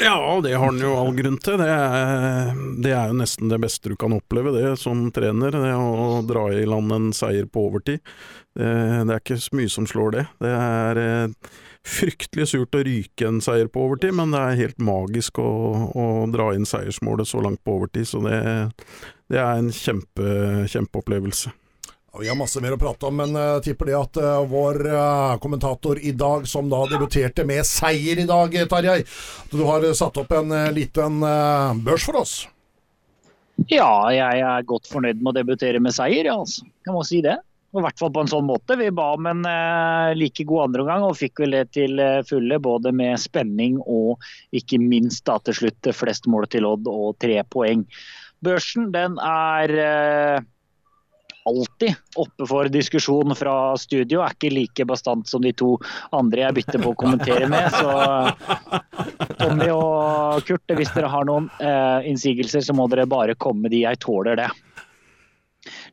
Ja, det har han jo all grunn til. Det er, det er, jo nesten det beste du kan oppleve, det som trener. Det å dra i land en seier på overtid. Det, det er ikke så mye som slår det. Det er eh, fryktelig surt å ryke en seier på overtid, men det er helt magisk å, å dra inn seiersmålet så langt på overtid. Så det, det er en kjempe, kjempeopplevelse. Vi har masse mer å prate om, men uh, tipper det at uh, vår uh, kommentator i dag, som da debuterte med seier i dag, Tarjei, du har satt opp en liten børs for oss? Ja, jeg er godt fornøyd med å debutere med seier, ja, altså. Jeg må si det. I hvert fall på en sånn måte. Vi ba om en like god andreomgang og fikk vel det til fulle. Både med spenning og ikke minst da til slutt flest mål til Odd og tre poeng. Børsen den er alltid oppe for diskusjon fra studio. Er ikke like bastant som de to andre jeg bytter på å kommentere med. Så Tommy og Kurt, hvis dere har noen eh, innsigelser, så må dere bare komme med de. Jeg tåler det.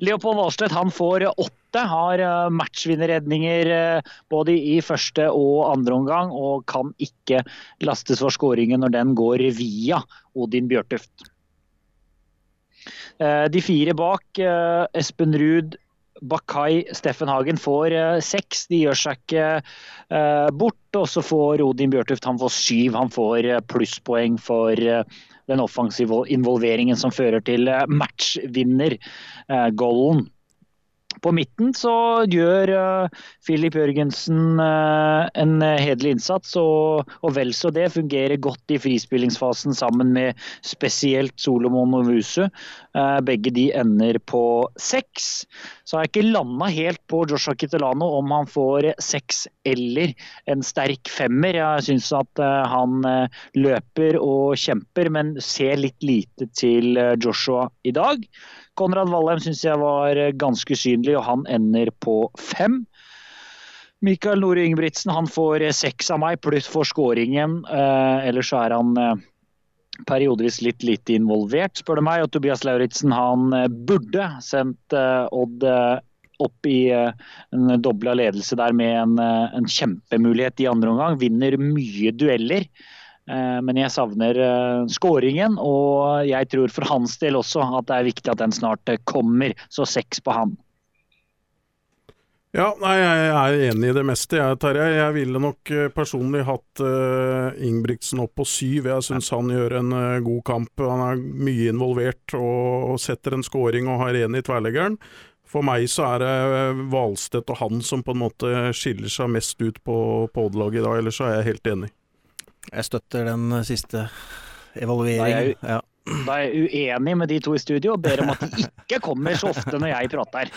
Leopold Valstedt han får åtte, har eh, matchvinnerredninger eh, både i første og andre omgang, og kan ikke lastes for skåringen når den går via Odin Bjørtuft. Eh, de fire bak, eh, Espen Ruud, Bakai, Steffen Hagen får eh, seks. De gjør seg ikke bort. Og så får Odin Bjørtuft han får syv. Han får plusspoeng for den offensive involveringen som fører til matchvinner-golden. På midten så gjør Filip Jørgensen en hederlig innsats, og, og, vel så det. Fungerer godt i frispillingsfasen sammen med spesielt Solomon. Uh, begge de ender på seks. Så har jeg ikke landa helt på Joshua Kitolano om han får seks eller en sterk femmer. Jeg syns at han løper og kjemper, men ser litt lite til Joshua i dag. Konrad Valheim syns jeg var eh, ganske usynlig, og han ender på fem. Mikael Nore Ingebrigtsen han får eh, seks av meg, pluss for skåringen. Eh, ellers så er han eh, periodevis litt lite involvert, spør du meg. Og Tobias Lauritzen han eh, burde sendt eh, Odd opp i en dobla ledelse der med en, en kjempemulighet i andre omgang. Vinner mye dueller. Eh, men jeg savner eh, skåringen, og jeg tror for hans del også at det er viktig at den snart eh, kommer. Så seks på han. Ja, nei, jeg er enig i det meste, jeg, Terje. Jeg ville nok personlig hatt uh, Ingebrigtsen opp på syv. Jeg syns han gjør en uh, god kamp. Han er mye involvert og, og setter en skåring og har én i tverleggeren. For meg så er det Hvalstedt og han som på en måte skiller seg mest ut på, podelaget i dag, ellers så er jeg helt enig. Jeg støtter den siste evalueringen. Nei, jeg, jeg, da er jeg uenig med de to i studio og ber om at de ikke kommer så ofte når jeg prater.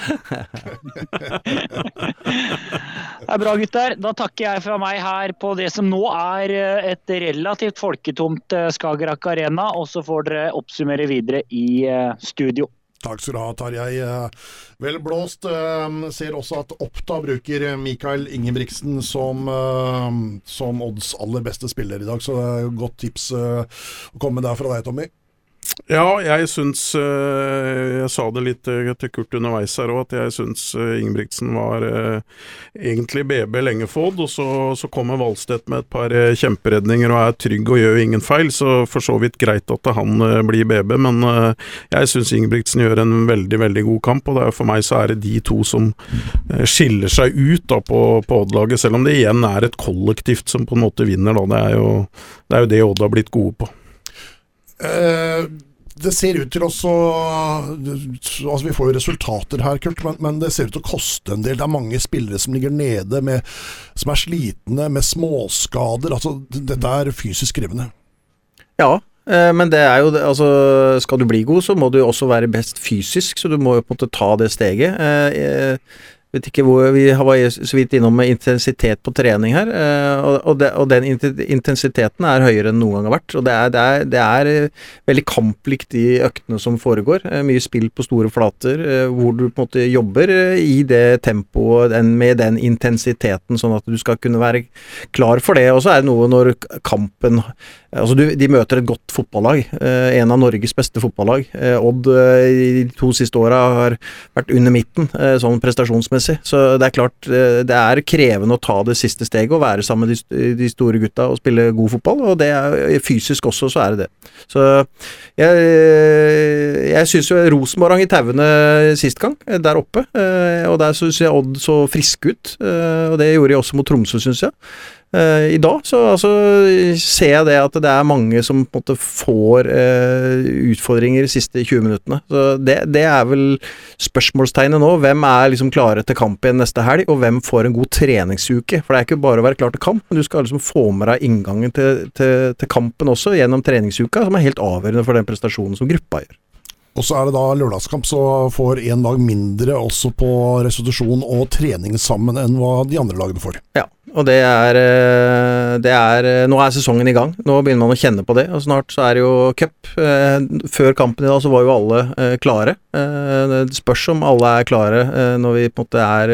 Det er bra, gutter. Da takker jeg fra meg her på det som nå er eh, et relativt folketomt eh, Skagerrak Arena, og så får dere oppsummere videre i eh, studio. Takk skal du ha, Tarjei. Vel blåst. Ser også at Oppda bruker Mikael Ingebrigtsen som, som odds aller beste spiller i dag, så det er godt tips å komme der fra deg, Tommy. Ja, jeg syns eh, Jeg sa det litt eh, til Kurt underveis her òg, at jeg syns eh, Ingebrigtsen var egentlig BB lenge fått, og så, så kommer Valstedt med et par kjemperedninger og er trygg og gjør ingen feil, så for så vidt greit at han blir BB, men jeg syns Ingebrigtsen gjør en veldig, veldig god kamp, og for meg så er det de to som skiller seg ut da på, på Odd-laget, selv om det igjen er et kollektivt som på en måte vinner, da. Det er jo det, er jo det Odd har blitt gode på. Uh, det ser ut til også Altså Vi får jo resultater her, Kurt, men, men, det ser ut til å koste en del. Det er mange spillere som ligger nede, med, som er slitne, med småskader. Altså, dette er fysisk krevende. Ja, eh, men det er jo altså, Skal du bli god, så må du også være best fysisk, så du må jo på en måte ta det steget. Vet ikke hvor Vi var så vidt innom intensitet på trening her, eh, og, det, og den intensiteten er høyere enn noen gang har vært. Og det er, det er, det er eh, veldig kamplikt de øktene som foregår. Eh, mye spill på store flater, hvor du på en måte jobber i det tempoet med den intensiteten, sånn at du skal kunne være klar for det. Og så er det noe når kampen Altså du, De møter et godt fotballag. Eh, en av Norges beste fotballag. Eh, Odd eh, de to siste åra har vært under midten eh, sånn prestasjonsmessig. Så det er klart eh, det er krevende å ta det siste steget og være sammen med de, de store gutta og spille god fotball. Og det er fysisk også, så er det det. Så jeg, jeg syns jo Rosenborg hang i tauene sist gang, eh, der oppe. Eh, og der syns jeg Odd så friske ut. Eh, og det gjorde de også mot Tromsø, syns jeg. Eh, I dag så altså, ser jeg det at det er mange som på en måte får uh, utfordringer de siste 20 minuttene. Så det, det er vel spørsmålstegnet nå. Hvem er liksom klare til kamp igjen neste helg, og hvem får en god treningsuke? For det er ikke bare å være klar til kamp, men du skal liksom få med deg inngangen til, til, til kampen også gjennom treningsuka, som er helt avgjørende for den prestasjonen som gruppa gjør. Og så er det da lørdagskamp, så får en dag mindre også på restitusjon og trening sammen enn hva de andre lagene får. Ja, og det er, eh, det er eh, Nå er sesongen i gang. Nå begynner man å kjenne på det. Og snart så er det jo cup. Eh, før kampen i dag så var jo alle klare. Det spørs om alle er klare når vi på en måte er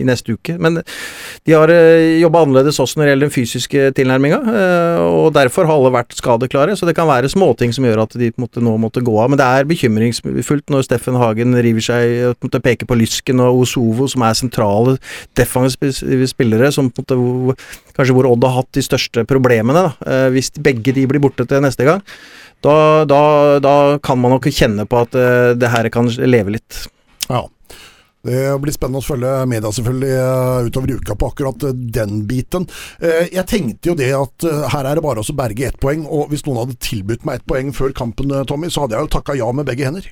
i neste uke. Men de har jobba annerledes også når det gjelder den fysiske tilnærminga. Og derfor har alle vært skadeklare. Så det kan være småting som gjør at de på en måte nå måtte gå av. Men det er bekymringsfullt når Steffen Hagen river seg og peker på Lysken og Osovo, som er sentrale defensive spillere. som måte, kanskje hvor Odd har hatt de største problemene. Da. Eh, hvis begge de blir borte til neste gang, da, da, da kan man nok kjenne på at uh, det her kan leve litt. Ja. Det blir spennende å følge media selvfølgelig eh, utover uka på akkurat den biten. Jeg tenkte jo det at her er det bare å berge ett poeng, og hvis noen hadde tilbudt meg ett poeng før kampen, Tommy, så hadde jeg jo takka ja med begge hender.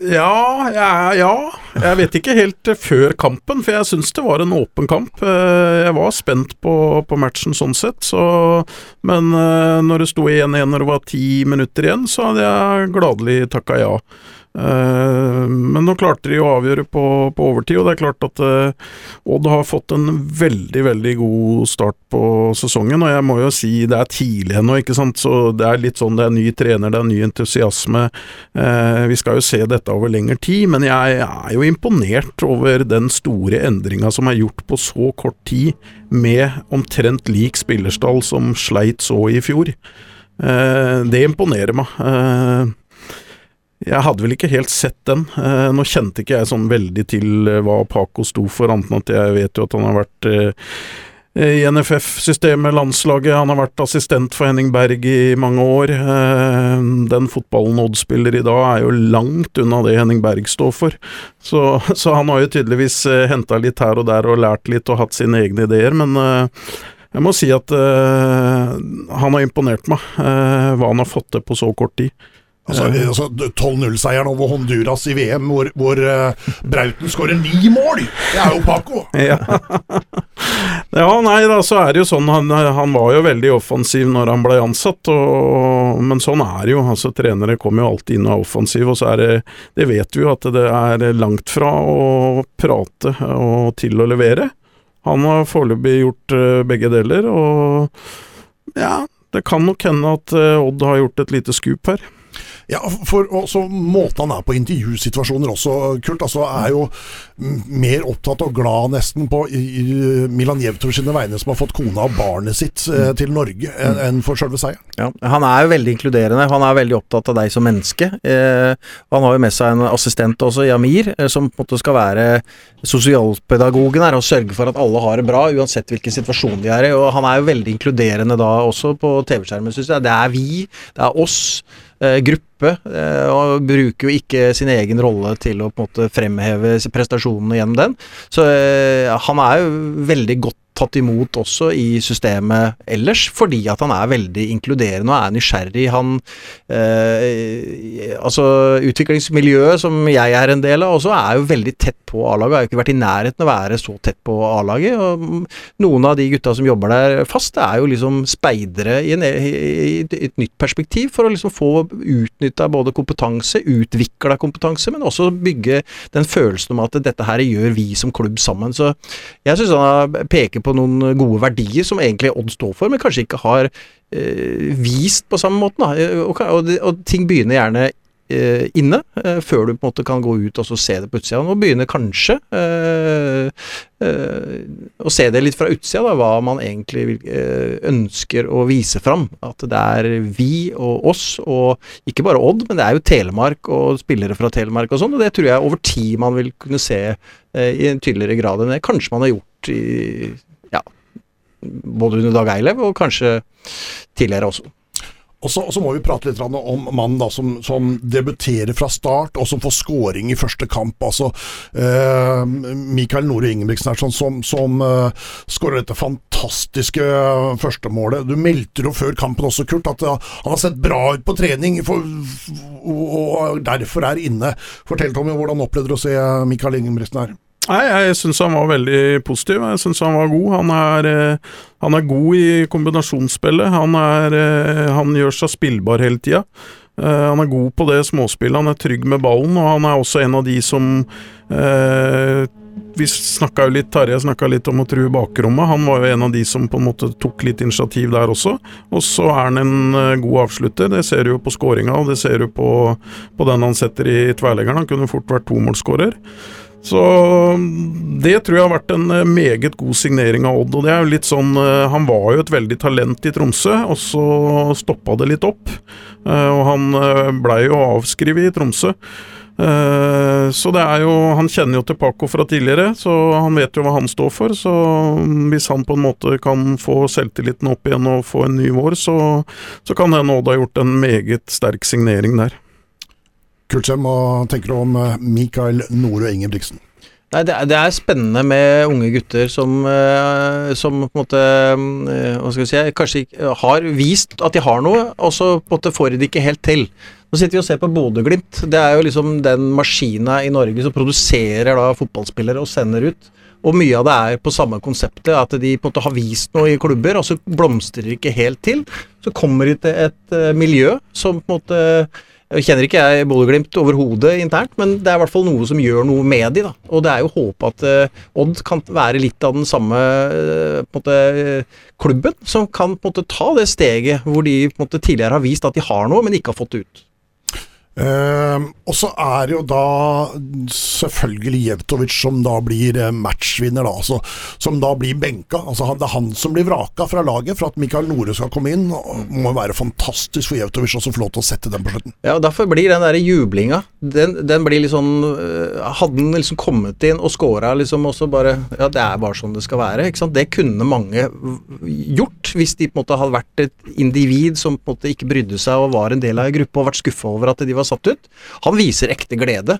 Ja, ja, ja, Jeg vet ikke helt før kampen, for jeg syns det var en åpen kamp. Eh, jeg var spent på, på matchen sånn sett, så Men eh, når det sto 1-1 når det var ti minutter igjen, så hadde jeg gladelig takka ja. Eh, men nå klarte de å avgjøre på, på, overtid, og det er klart at uh, Odd har fått en veldig, veldig god start på sesongen. Og jeg må jo si det er tidlig ennå, ikke sant. Så det er litt sånn det er ny trener, det er ny entusiasme. Uh, vi skal jo se dette over lengre tid, men jeg, er jo imponert over den store endringa som er gjort på så kort tid, med omtrent lik spillerstall som sleit så i fjor. Det imponerer meg. Jeg hadde vel ikke helt sett den. Eh, nå kjente ikke jeg sånn veldig til eh, hva Paco sto for, annet enn at jeg vet jo at han har vært eh, i NFF-systemet, landslaget. Han har vært assistent for Henning Berg i mange år. Den fotballen Odd spiller i dag er jo langt unna det Henning Berg står for. Så, så han har jo tydeligvis henta litt her og der og lært litt og hatt sine egne ideer, men jeg må si at han har imponert meg, hva han har fått til på så kort tid. Altså, altså 12-0-seieren over Honduras i VM, hvor, hvor uh, Brauten skårer ni mål! Det er jo Paco! ja. ja, nei da, så er det jo sånn. Han, han, var jo veldig offensiv når han ble ansatt, og, men sånn er det jo. altså Trenere kommer jo alltid inn og er offensiv, og så er det Det vet vi jo at det er langt fra å prate og til å levere. Han har foreløpig gjort uh, begge deler, og ja, det kan nok hende at uh, Odd har gjort et lite skup her. Ja, for også Måten han er på intervjusituasjoner også, Kult, altså er jo mer opptatt og glad nesten på Milan Jevtov sine vegne, som har fått kona og barnet sitt eh, til Norge, enn for selve seieren. Ja, han er jo veldig inkluderende. Han er veldig opptatt av deg som menneske. Eh, han har jo med seg en assistent også, Yamir, eh, som på en måte skal være sosialpedagogen her og sørge for at alle har det bra, uansett hvilken situasjon de er i. Og han er jo veldig inkluderende da også på TV-skjermen, syns jeg. Det er vi, det er oss eh, gruppe, eh, og bruker jo ikke sin egen rolle til å på en måte fremheve prestasjonene gjennom den. Så eh, han er jo veldig godt tatt imot også i systemet ellers, fordi at han er veldig inkluderende og er nysgjerrig. Han eh, Altså, utviklingsmiljøet som jeg er en del av også, er jo veldig tett på A-laget. Har jo ikke vært i nærheten å være så tett på A-laget. og Noen av de gutta som jobber der fast, det er jo liksom speidere i, en, i et nytt perspektiv, for å liksom få utnytta både kompetanse, utvikla kompetanse, men også bygge den følelsen om at dette her gjør vi som klubb sammen. Så jeg syns han peker på noen gode verdier som egentlig Odd står for, men kanskje ikke har eh, vist på samme måte. Og, og, og, ting begynner gjerne eh, inne, eh, før du på en måte kan gå ut og så se det på utsida. Nå begynner kanskje eh, eh, å se det litt fra utsida, da, hva man egentlig eh, ønsker å vise fram. At det er vi og oss, og ikke bare Odd, men det er jo Telemark og spillere fra Telemark og sånn. Og det tror jeg over tid man vil kunne se eh, i en tydeligere grad enn det kanskje man har gjort i både under Dag Eilev og kanskje tidligere også. Og så, og så må vi prate litt om mannen da, som, som debuterer fra start, og som får scoring i første kamp. altså eh, Mikael Nore Ingebrigtsen her, sånn som, som eh, skårer dette fantastiske eh, førstemålet. Du meldte jo før kampen også, Kurt, at eh, han har sett bra ut på trening for, og, og derfor er inne. Fortell Tommy, hvordan opplevde du å se Mikael Ingebrigtsen her? Nei, jeg syns han var veldig positiv. Jeg syns han var god. Han er, eh, han er, god i kombinasjonsspillet. Han, er, eh, han gjør seg spillbar hele tida. Eh, han er god på det småspillet, han er trygg med ballen, og han er også en av de som eh, Vi snakka jo litt, Tarjei snakka litt om å true bakrommet. Han var jo en av de som på en måte tok litt initiativ der også. Og så er han en god avslutter. Det ser du jo på skåringa, og det ser du på, på den han setter i tverleggeren. Han kunne fort vært tomålsskårer. Så det tror jeg har vært en eh, meget god signering av Odd. og det er jo litt sånn, eh, Han var jo et veldig talent i Tromsø, og så stoppa det litt opp. Eh, og han blei jo avskrevet i Tromsø. Så det er jo Han kjenner jo til Paco fra tidligere, så han vet jo hva han står for. Så hvis han på en måte kan få selvtilliten opp igjen og få en ny vår, så, så kan hende Odd ha gjort en meget sterk signering der. Kurtsem, hva tenker du om eh, Mikael Nore Ingebrigtsen? Nei, det er, det er, spennende med unge gutter som, uh, som på en måte uh, Hva skal vi si Kanskje har vist at de har noe, og så på en måte får de det ikke helt til. Nå sitter vi og ser på Bodø-Glimt. Det er jo liksom den maskina i Norge som produserer da fotballspillere og sender ut. Og mye av det er på samme konseptet, at de på en måte har vist noe i klubber, og så blomstrer de ikke helt til. Så kommer de til et miljø som på en måte jeg kjenner ikke jeg Bodø-Glimt overhodet internt, men det er i hvert fall noe som gjør noe med de da. Og det er jo håp at uh, Odd kan være litt av den samme uh, måte, uh, klubben, som kan måte ta det steget hvor de måte, tidligere har vist at de har noe, men ikke har fått det ut. Uh, og så er det jo da selvfølgelig Jevtovic som da blir eh, matchvinner, da, altså, som da blir benka. Altså, det er han som blir vraka fra laget for at Mikael Nore skal komme inn. Og må være fantastisk for Jevtovic å få lov til å sette den på slutten. Ja, og Derfor blir den der jublinga den, den, blir sånn uh, Hadde den liksom kommet inn og scora liksom også bare Ja, det er bare sånn det skal være. ikke sant? Det kunne mange gjort hvis de på en måte hadde vært et individ som på en måte ikke brydde seg og var en del av en gruppe og vært skuffa over at de var satt ut. Han viser ekte glede.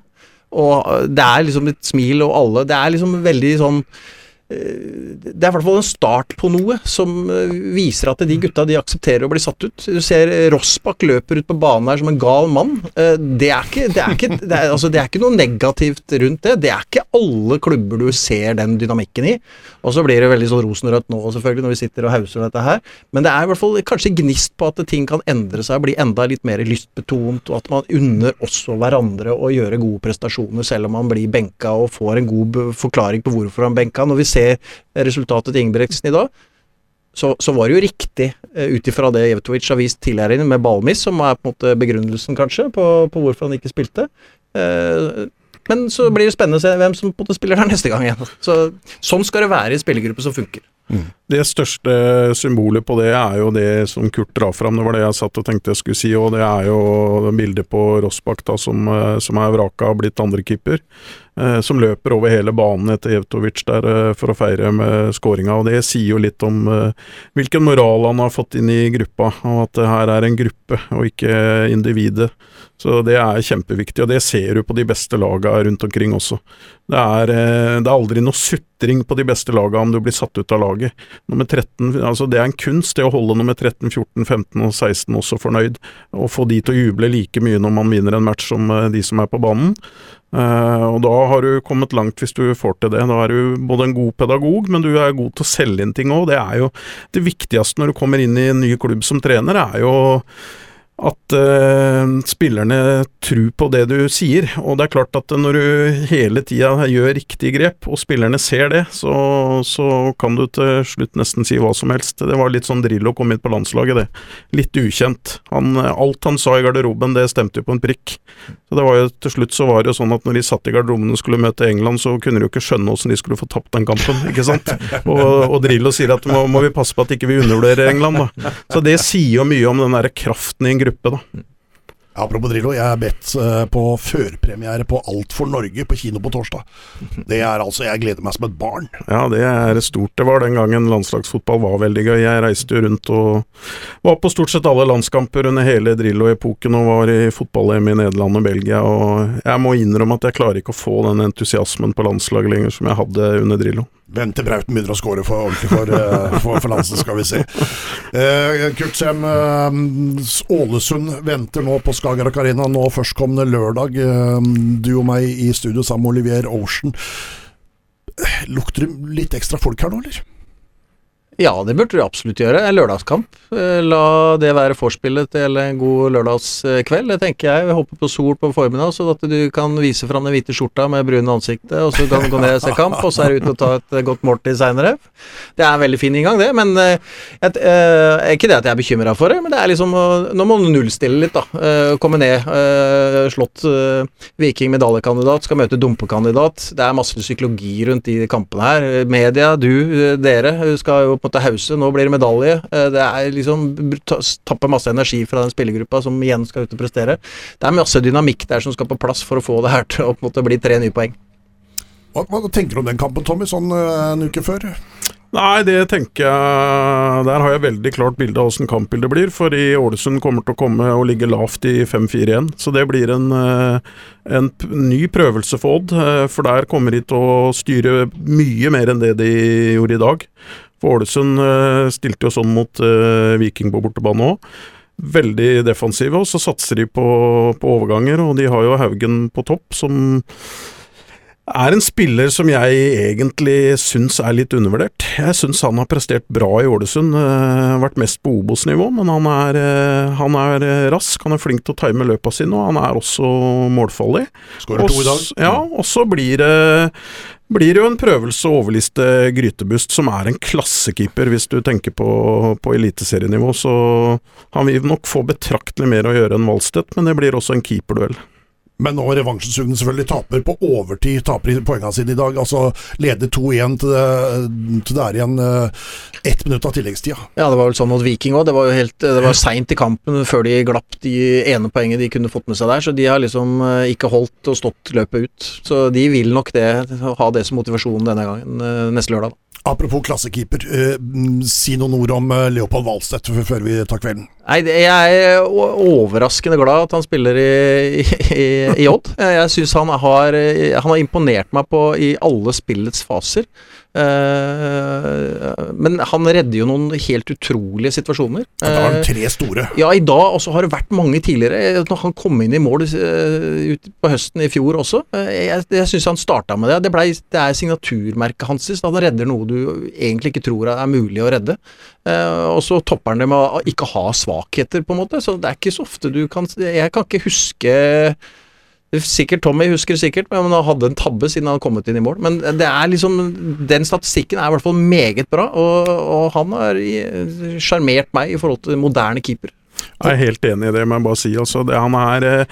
Og det er liksom et smil og alle Det er liksom veldig sånn Eh, det er i hvert fall en start på noe som eh, viser at de gutta de aksepterer å bli satt ut. Du ser Rossbakk løper ut på banen her som en gal mann. Eh, det er ikke, det er ikke, det er, altså, det er ikke noe negativt rundt det. Det er ikke alle klubber du ser den dynamikken i. Og så blir det veldig sånn rosenrødt nå selvfølgelig, når vi sitter og hauser dette her. Men det er i hvert fall kanskje gnist på at ting kan endre seg og bli enda litt mer lystbetont, og at man unner også hverandre å gjøre gode prestasjoner selv om man blir benka og får en god forklaring på hvorfor han benka. Når vi ser ser resultatet til Ingebrigtsen i dag, så, så, var det jo riktig, uh, ut ifra det Jevtovic har vist tidligere med ballmiss, som er på en måte begrunnelsen, kanskje, på, på hvorfor han ikke spilte. Uh, men så blir det spennende å se hvem som spiller der neste gang igjen. Så, sånn skal det være i spillergruppe som funker. Mm. Det største symbolet på det er jo det som Kurt drar fram, det var det jeg satt og tenkte jeg skulle si, og det er jo bildet på Rossbakk som, eh, som er vraka og blitt andrekeeper. Eh, som løper over hele banen etter Evtovic der eh, for å feire med skåringa. Det sier jo litt om eh, hvilken moral han har fått inn i gruppa, og at det her er en gruppe og ikke individet. Så det er kjempeviktig, og det ser du på de beste laga rundt omkring også. Det er, det er aldri noe sutring på de beste laga om du blir satt ut av laget. Nummer 13, altså Det er en kunst det å holde nummer 13, 14, 15 og 16 også fornøyd, og få de til å juble like mye når man vinner en match som de som er på banen. Uh, og da har du kommet langt hvis du får til det. Da er du både en god pedagog, men du er god til å selge inn ting òg. Det er jo det viktigste når du kommer inn i en ny klubb som trener, er jo at uh, spillerne tror på det du sier. Og det er klart at når du hele tida gjør riktige grep, og spillerne ser det, så, så, kan du til slutt nesten si hva som helst. Det var litt sånn Drillo kom inn på landslaget, det. Litt ukjent. Han, alt han sa i garderoben, det stemte jo på en prikk. Så det var jo Til slutt så var det jo sånn at når de satt i garderoben og skulle møte England, så kunne de jo ikke skjønne åssen de skulle få tapt den kampen, ikke sant. Og, og Drillo sier at må, må vi passe på at ikke vi undervurderer England, da. Så det sier jo mye om den derre kraften i en gruppe gruppe, da. Apropos Drillo, jeg er bedt uh, på førpremiere på Alt for Norge på kino på torsdag. Det er altså, Jeg gleder meg som et barn. Ja, det er stort. Det var den gangen landslagsfotball var veldig gøy. Jeg reiste jo rundt og var på stort sett alle landskamper under hele Drillo-epoken og var i fotball-EM i Nederland og Belgia. Og jeg må innrømme at jeg klarer ikke å få den entusiasmen på landslaget lenger som jeg hadde under Drillo. Vent til Brauten begynner å skåre for ordentlig for, uh, for, for landslaget, skal vi se. Uh, Kurt Sem, Ålesund venter nå på Skagerrak Arena nå førstkommende lørdag. du og meg i studio sammen med Olivier Ocean. Lukter det litt ekstra folk her nå, eller? Ja, det burde du absolutt gjøre. En lørdagskamp. Eh, la det være forspillet til en god lørdagskveld. Det tenker jeg. Vi håper på sol på formiddag, så at du kan vise fram den hvite skjorta med brune ansiktet, og så kan du gå ned og se kamp, og så er du ute og ta et godt måltid seinere. Det er en veldig fin inngang, det. Men et, et, eh, ikke det at jeg er bekymra for det, men det er liksom Nå må du nullstille litt, da. Eh, komme ned. Slått Viking medaljekandidat, skal møte dumpekandidat. Det er masse psykologi rundt de kampene her. Media, du, dere skal jo på måte hause. Nå blir det medalje. Eh, det er liksom tapper masse energi fra den spillergruppa som igjen skal ut og prestere. Det er masse dynamikk der som skal på plass for å få det her til å måte, bli tre nye poeng. Hva, hva, tenker du om den kampen, Tommy, sånn uh, en uke før? Nei, det tenker jeg Der har jeg veldig klart bilde av åssen kampbildet blir. For i Ålesund kommer til å komme og ligge lavt i 5-4-1. Så det blir en, eh, en ny prøvelse for Odd. For der kommer de til å styre mye mer enn det de gjorde i dag. For Ålesund uh, stilte jo sånn mot uh, Viking på bortebane òg. Veldig defensive, og så satser de på, på, overganger. Og de har jo Haugen på topp, som er en spiller som jeg egentlig syns er litt undervurdert. Jeg syns han har prestert bra i Ålesund. Uh, vært mest på Obos-nivå, men han er, han er, rask. Han er flink til å time løpa sine, og han er også målfarlig. Skårer to i dag. Ja, og så blir det blir jo en prøvelse å overliste Grytebust, som er en klassekeeper hvis du tenker på, på eliteserienivå. Så han vil nok få betraktelig mer å gjøre enn Valstedt, men det blir også en keeperduell. Men nå revansjesugne selvfølgelig taper på overtid, taper i poengene sine i dag. Altså leder 2-1 til, til, det er igjen uh, ett minutt av tilleggstida. Ja, det var vel sånn mot Viking òg. Det var jo helt, det var seint i kampen før de glapp de ene poenget de kunne fått med seg der. Så de har liksom uh, ikke holdt og stått løpet ut. Så de vil nok det, ha det som motivasjon denne gangen, neste lørdag. Apropos klassekeeper, uh, si noen ord om uh, Leopold Wahlstedt før vi tar kvelden. Nei, Jeg er overraskende glad at han spiller i, i, i Odd. Jeg syns han, han har imponert meg på i alle spillets faser. Uh, men han redder jo noen helt utrolige situasjoner. Da har han tre store. Ja, i dag. Og så har det vært mange tidligere. Når han kom inn i mål uh, ut på høsten i fjor også. jeg jeg syns han starta med det. Det, ble, det er signaturmerket hans. Han redder noe du egentlig ikke tror er mulig å redde. og så topper han det med å ikke ha svakheter, på en måte. Så det er ikke så ofte du kan Jeg kan ikke huske Sikkert Tommy husker sikkert, men han hadde en tabbe siden han hadde kommet inn i mål. Men det er liksom den statistikken er i hvert fall meget bra, og, og han har sjarmert meg i forhold til moderne keeper. Jeg er helt enig i det, må jeg bare si. Altså, det, han er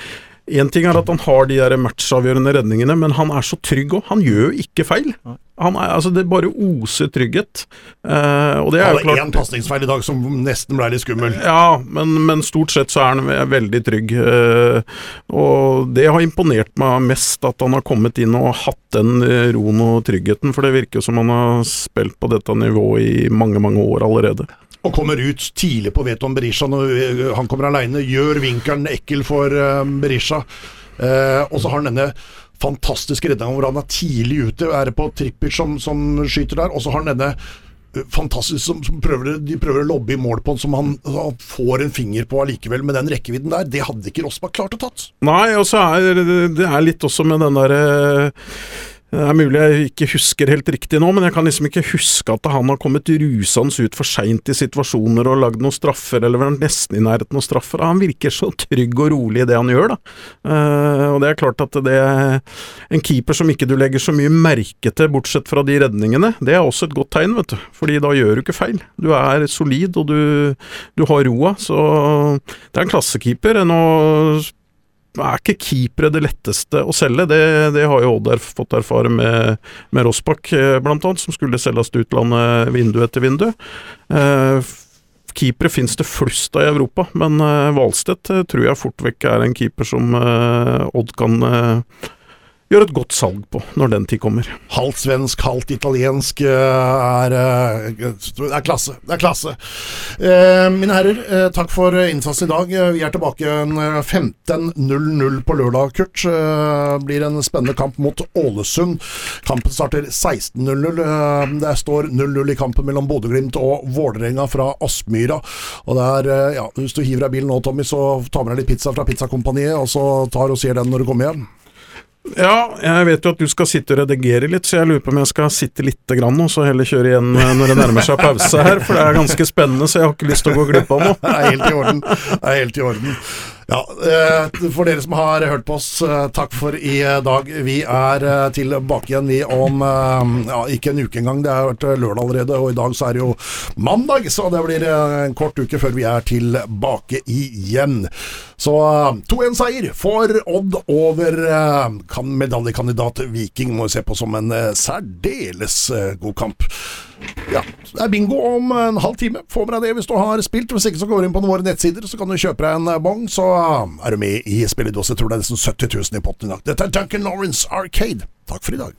Én ting er at han har de der matchavgjørende redningene, men han er så trygg òg. Han gjør jo ikke feil. Han er, altså Det bare oser trygghet. Eh, og det er jo klart én pasningsfeil i dag som nesten ble litt skummel. Ja, men, men, stort sett så er han veldig trygg. Eh, og det har imponert meg mest, at han har kommet inn og hatt den eh, roen og tryggheten. For det virker som han har spilt på dette nivået i mange, mange år allerede. Og kommer ut tidlig på Veton Berisha når han kommer aleine. Gjør vinkelen ekkel for Berisha. Uh, og så har han denne fantastiske redninga hvor han er tidlig ute. Er det på Trippic som, som skyter der. Og så har han denne eh, fantastisk som, som prøver, De prøver å lobbe i mål på han som han, han får en finger på allikevel. Med den rekkevidden der, det hadde ikke Rossbakk klart å tatt. Nei, og så er det er litt også med den derre Det er mulig jeg ikke husker helt riktig nå, men jeg kan liksom ikke huske at han har kommet rusende ut for seint i situasjoner og lagd noen straffer, eller vært nesten i nærheten av straffer. Han virker så trygg og rolig i det han gjør, da. Uh, og det er klart at det er en keeper som ikke du legger så mye merke til, bortsett fra de redningene, det er også et godt tegn, vet du. Fordi da gjør du ikke feil. Du er solid, og du, du har roa. Så det er en klassekeeper. Nå er ikke keepere det letteste å selge. Det, det har jo Odd fått erfare med, med Rossbakk, eh, blant annet, som skulle selges til utlandet vindu etter vindu. Eh, keepere finnes det flust av i Europa, men Hvalstedt Valstedt eh, tror jeg fort vekk er en keeper som eh, Odd kan eh, gjør et godt salg på når den tid kommer. Halvt svensk, halvt italiensk er, det er klasse. Det er klasse. Mine herrer, takk for innsatsen i dag. Vi er tilbake 15.00 på lørdag, Kurt. Blir en spennende kamp mot Ålesund. Kampen starter 16.00. Det står 0-0 i kampen mellom Bodø-Glimt og Vålerenga fra Aspmyra. Og det er, ja, Hvis du hiver deg bilen nå, Tommy, så ta med deg litt pizza fra Pizzakompaniet, og så tar og ser den når du kommer hjem. Ja, jeg vet jo at du skal sitte og redigere litt, så jeg lurer på om jeg skal sitte lite grann og så heller kjøre igjen når det nærmer seg pause her. For det er ganske spennende, så jeg har ikke lyst til å gå glipp av noe. Det er helt i orden. Det er helt i orden. Ja, eh, For dere som har hørt på oss, eh, takk for i dag. Vi er eh, tilbake igjen vi om ja, ikke en uke engang. Det har vært lørdag allerede, og i dag så er det jo mandag. Så det blir en kort uke før vi er tilbake igjen. Så 2-1-seier for Odd over medaljekandidat Viking. Må vi se på som en særdeles god kamp. Ja, det er bingo om en halv time. Få med deg det hvis du har spilt. Hvis ikke så går du inn på våre nettsider, så kan du kjøpe deg en bong. Så er du med i spilledås. Jeg tror det er nesten 70 000 i potten i dag. Dette er Duncan Lawrence Arcade. Takk for i dag.